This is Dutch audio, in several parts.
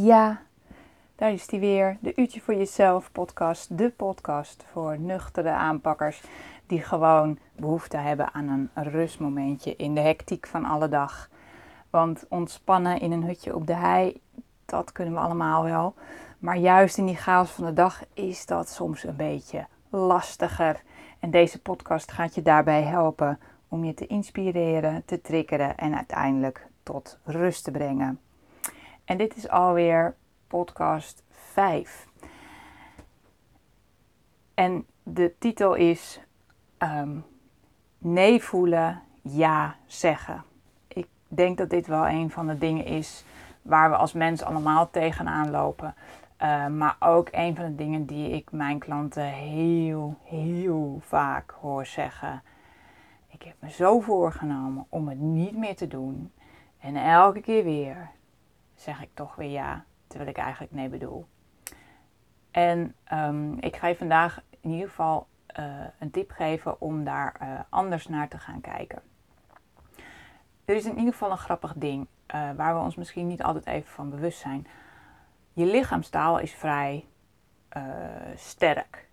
Ja, daar is die weer. De Uurtje voor Jezelf podcast. De podcast voor nuchtere aanpakkers die gewoon behoefte hebben aan een rustmomentje in de hectiek van alle dag. Want ontspannen in een hutje op de hei, dat kunnen we allemaal wel. Maar juist in die chaos van de dag is dat soms een beetje lastiger. En deze podcast gaat je daarbij helpen om je te inspireren, te triggeren en uiteindelijk tot rust te brengen. En dit is alweer podcast 5. En de titel is um, Nee voelen, ja zeggen. Ik denk dat dit wel een van de dingen is waar we als mens allemaal tegenaan lopen. Uh, maar ook een van de dingen die ik mijn klanten heel, heel vaak hoor zeggen. Ik heb me zo voorgenomen om het niet meer te doen. En elke keer weer zeg ik toch weer ja, terwijl ik eigenlijk nee bedoel. En um, ik ga je vandaag in ieder geval uh, een tip geven om daar uh, anders naar te gaan kijken. Er is in ieder geval een grappig ding uh, waar we ons misschien niet altijd even van bewust zijn. Je lichaamstaal is vrij sterk.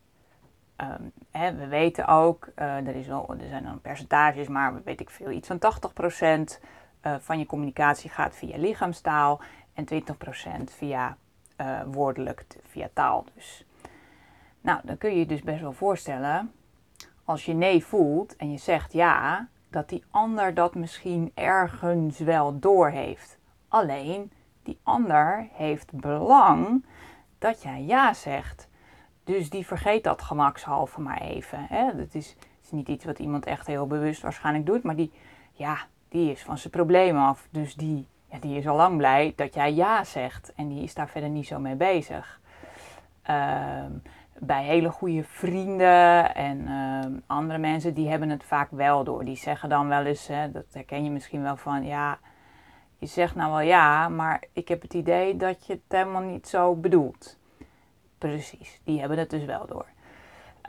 Um, hè, we weten ook, er, is wel, er zijn dan percentages, maar weet ik veel, iets van 80% van je communicatie gaat via lichaamstaal en 20% via uh, woordelijk, via taal dus. Nou, dan kun je je dus best wel voorstellen, als je nee voelt en je zegt ja, dat die ander dat misschien ergens wel doorheeft. Alleen, die ander heeft belang dat jij ja zegt. Dus die vergeet dat gemakshalve maar even. Hè? Dat is, is niet iets wat iemand echt heel bewust waarschijnlijk doet, maar die, ja, die is van zijn probleem af. Dus die die is al lang blij dat jij ja zegt. En die is daar verder niet zo mee bezig. Ehm, bij hele goede vrienden en ehm, andere mensen, die hebben het vaak wel door. Die zeggen dan wel eens, hè, dat herken je misschien wel van, ja, je zegt nou wel ja, maar ik heb het idee dat je het helemaal niet zo bedoelt. Precies, die hebben het dus wel door.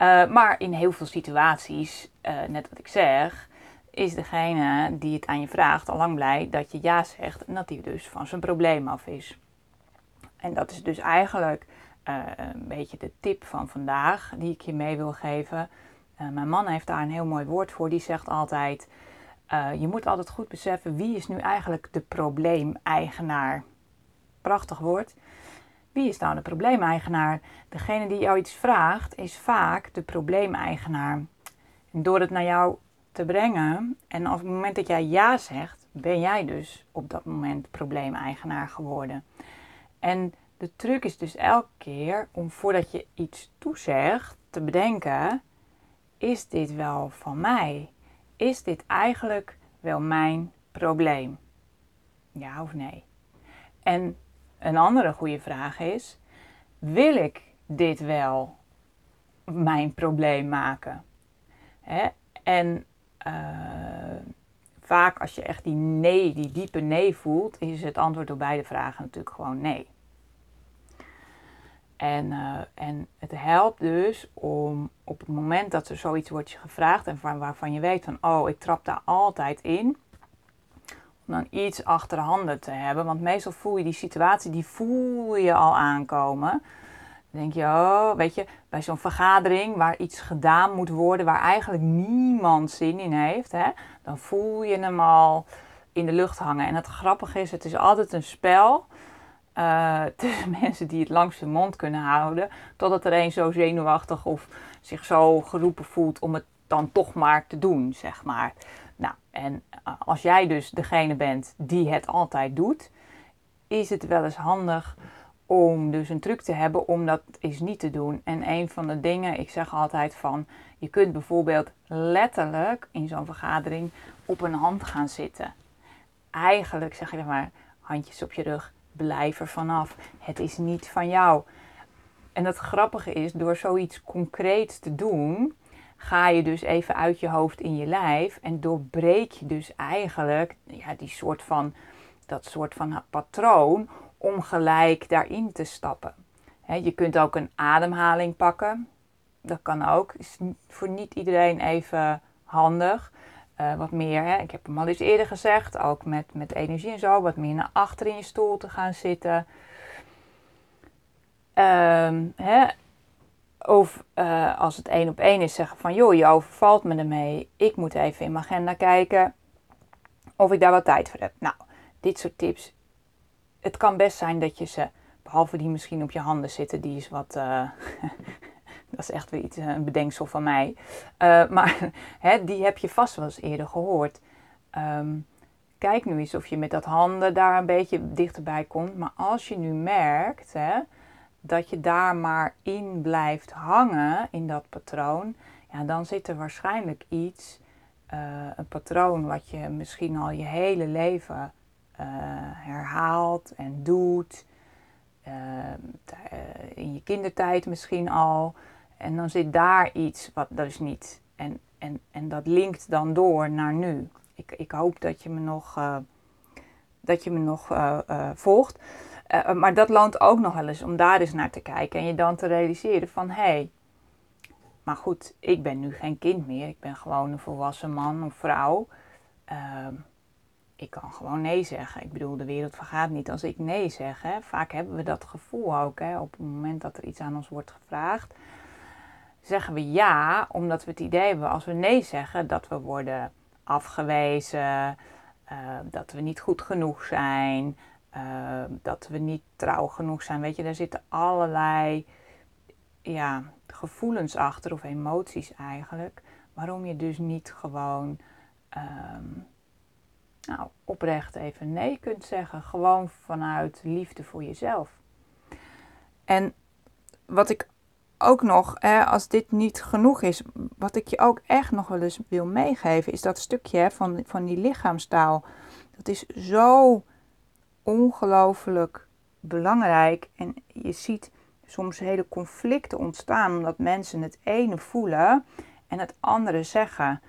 Uh, maar in heel veel situaties, uh, net wat ik zeg, is degene die het aan je vraagt al lang blij dat je ja zegt en dat hij dus van zijn probleem af is. En dat is dus eigenlijk uh, een beetje de tip van vandaag die ik je mee wil geven. Uh, mijn man heeft daar een heel mooi woord voor. Die zegt altijd: uh, Je moet altijd goed beseffen wie is nu eigenlijk de probleemeigenaar. Prachtig woord. Wie is nou de probleemeigenaar? Degene die jou iets vraagt is vaak de probleemeigenaar. En door het naar jou te brengen. En op het moment dat jij ja zegt, ben jij dus op dat moment probleemeigenaar geworden. En de truc is dus elke keer om voordat je iets toezegt te bedenken: is dit wel van mij? Is dit eigenlijk wel mijn probleem? Ja of nee? En een andere goede vraag is: wil ik dit wel mijn probleem maken? En uh, vaak als je echt die nee, die diepe nee voelt, is het antwoord op beide vragen natuurlijk gewoon nee. En, uh, en het helpt dus om op het moment dat er zoiets wordt je gevraagd en van, waarvan je weet van oh, ik trap daar altijd in, om dan iets achter handen te hebben. Want meestal voel je die situatie, die voel je al aankomen. Denk je, oh, weet je, bij zo'n vergadering waar iets gedaan moet worden, waar eigenlijk niemand zin in heeft, hè, dan voel je hem al in de lucht hangen. En het grappige is, het is altijd een spel uh, tussen mensen die het langs hun mond kunnen houden, totdat er een zo zenuwachtig of zich zo geroepen voelt om het dan toch maar te doen, zeg maar. Nou, en eh, als jij dus degene bent die het altijd doet, is het wel eens handig om dus een truc te hebben om dat eens niet te doen. En een van de dingen, ik zeg altijd van, je kunt bijvoorbeeld letterlijk in zo'n vergadering op een hand gaan zitten. Eigenlijk zeg je maar, handjes op je rug, blijf er vanaf. Het is niet van jou. En het grappige is, door zoiets concreets te doen, ga je dus even uit je hoofd in je lijf en doorbreek je dus eigenlijk ja, die soort van, dat soort van patroon om gelijk daarin te stappen. je kunt ook een ademhaling pakken. Dat kan ook. Is voor niet iedereen even handig. Uh, wat meer, hè, ik heb hem al eens eerder gezegd, ook met, met energie en zo, wat meer naar achter in je stoel te gaan zitten. Ehm, hè, of eh, als het één op één is, zeggen van joh, je overvalt me ermee. Ik moet even in mijn agenda kijken of ik daar wat tijd voor heb. Nou, dit soort tips. Het kan best zijn dat je ze, behalve die misschien op je handen zitten, die is wat. Uh, dat is echt weer iets, een bedenksel van mij. Uh, maar hè, die heb je vast wel eens eerder gehoord. Um, kijk nu eens of je met dat handen daar een beetje dichterbij komt. Maar als je nu merkt hè, dat je daar maar in blijft hangen, in dat patroon, ja, dan zit er waarschijnlijk iets, een patroon wat je misschien al je hele leven uh, herhaalt en doet. Uh, in je kindertijd misschien al. En dan zit daar iets wat dus niet. En, en, en dat linkt dan door naar nu. Ik, ik hoop dat je me nog, uh, dat je me nog volgt. maar dat loont ook nog wel eens om daar eens naar te kijken. En je dan te realiseren van... Hé, hey, maar goed, ik ben nu geen kind meer. Ik ben gewoon een volwassen man of vrouw. Ehm, ik kan gewoon nee zeggen. Ik bedoel, de wereld vergaat niet als ik nee zeg. Hè. Vaak hebben we dat gevoel ook. Hè. Op het moment dat er iets aan ons wordt gevraagd, zeggen we ja, omdat we het idee hebben als we nee zeggen dat we worden afgewezen, uh, dat we niet goed genoeg zijn, uh, dat we niet trouw genoeg zijn. Weet je, daar zitten allerlei ja, gevoelens achter, of emoties eigenlijk, waarom je dus niet gewoon um, nou, oprecht even nee kunt zeggen. Gewoon vanuit liefde voor jezelf. En wat ik ook nog, hè, als dit niet genoeg is, wat ik je ook echt nog wel eens wil meegeven, is dat stukje hè, van, van die lichaamstaal. Dat is zo ongelooflijk belangrijk. En je ziet soms hele conflicten ontstaan omdat mensen het ene voelen en het andere zeggen.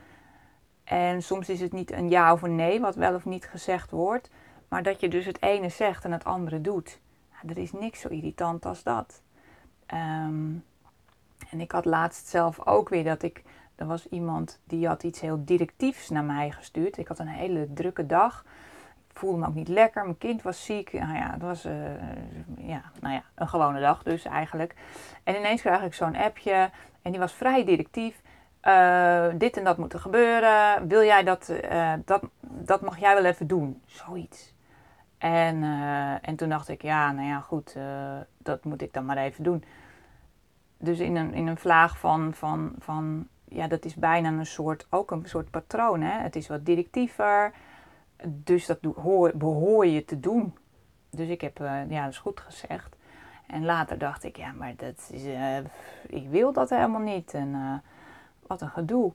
En soms is het niet een ja of een nee wat wel of niet gezegd wordt, maar dat je dus het ene zegt en het andere doet. er is niks zo irritant als dat. Um, en ik had laatst zelf ook weer dat ik, er was iemand die had iets heel directiefs naar mij gestuurd. Ik had een hele drukke dag. Ik voelde me ook niet lekker. Mijn kind was ziek. Nou ja, het was uh, ja, nou ja, een gewone dag dus eigenlijk. En ineens krijg ik zo'n appje en die was vrij directief. Uh, dit en dat moet er gebeuren. Wil jij dat, uh, dat, dat mag jij wel even doen. Zoiets. En, en toen dacht ik, ja, nou ja, goed, dat moet ik dan maar even doen dus in een, in een vlaag van, van, van, ja, dat is bijna een soort, ook een soort patroon. Hè? Het is wat directiever, dus dat hoor, behoor je te doen. Dus ik heb, ja, dat is goed gezegd. En later dacht ik, ja, maar dat ik wil dat helemaal niet. En wat een gedoe.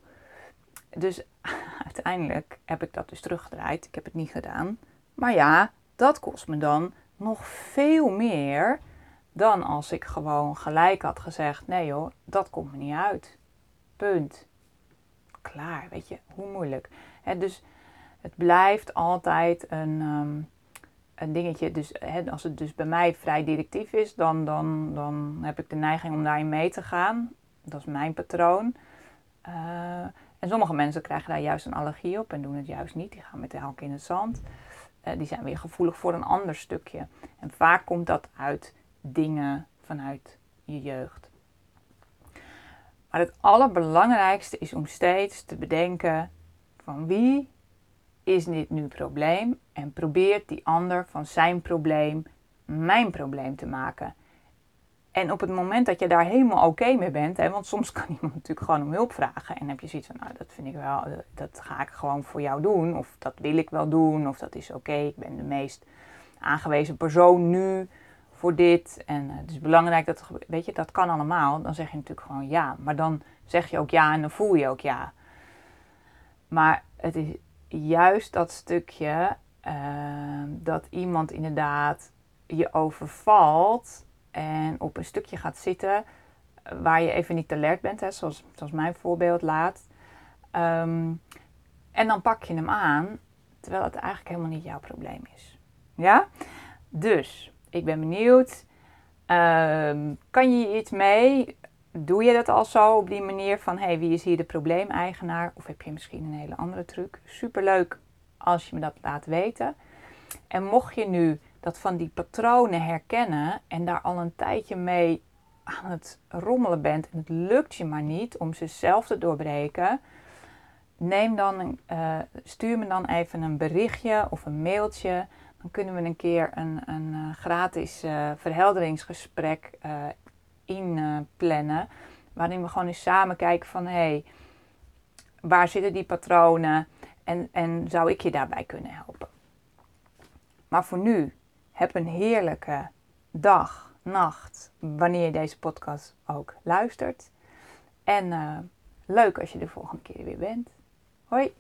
Dus uiteindelijk heb ik dat dus teruggedraaid. Ik heb het niet gedaan. Maar ja, dat kost me dan nog veel meer dan als ik gewoon gelijk had gezegd: nee joh, dat komt me niet uit. Punt. Klaar, weet je, hoe moeilijk. dus het blijft altijd een, um, een dingetje. Dus als het dus bij mij vrij directief is, dan, dan, dan heb ik de neiging om daarin mee te gaan. Dat is mijn patroon. Uh, en sommige mensen krijgen daar juist een allergie op en doen het juist niet. Die gaan met de halk in het zand. Uh, die zijn weer gevoelig voor een ander stukje. En vaak komt dat uit dingen vanuit je jeugd. Maar het allerbelangrijkste is om steeds te bedenken van wie is dit nu probleem en probeert die ander van zijn probleem mijn probleem te maken. En op het moment dat je daar helemaal oké mee bent, hè, want soms kan iemand natuurlijk gewoon om hulp vragen en heb je zoiets van, nou dat vind ik wel, dat ga ik gewoon voor jou doen, of dat wil ik wel doen, of dat is oké, ik ben de meest aangewezen persoon nu voor dit. En uh, het is belangrijk dat, weet je, dat kan allemaal. Dan zeg je natuurlijk gewoon ja. Maar dan zeg je ook ja en dan voel je ook ja. Maar het is juist dat stukje uh, dat iemand inderdaad je overvalt en op een stukje gaat zitten waar je even niet alert bent, hè, zoals, zoals mijn voorbeeld laat. Um, en dan pak je hem aan, terwijl het eigenlijk helemaal niet jouw probleem is. Ja? Dus ik ben benieuwd. Um, kan je iets mee? Doe je dat al zo op die manier van hey, wie is hier de probleemeigenaar? Of heb je misschien een hele andere truc? Superleuk als je me dat laat weten. En mocht je nu dat van die patronen herkennen en daar al een tijdje mee aan het rommelen bent en het lukt je maar niet om ze zelf te doorbreken, neem dan, uh, stuur me dan even een berichtje of een mailtje. Dan kunnen we een keer een, een uh, gratis uh, verhelderingsgesprek inplannen. waarin we gewoon eens samen kijken van hé, hey, waar zitten die patronen en, en zou ik je daarbij kunnen helpen. Maar voor nu, heb een heerlijke dag, nacht, wanneer je deze podcast ook luistert. En leuk als je de volgende keer weer bent. Hoi!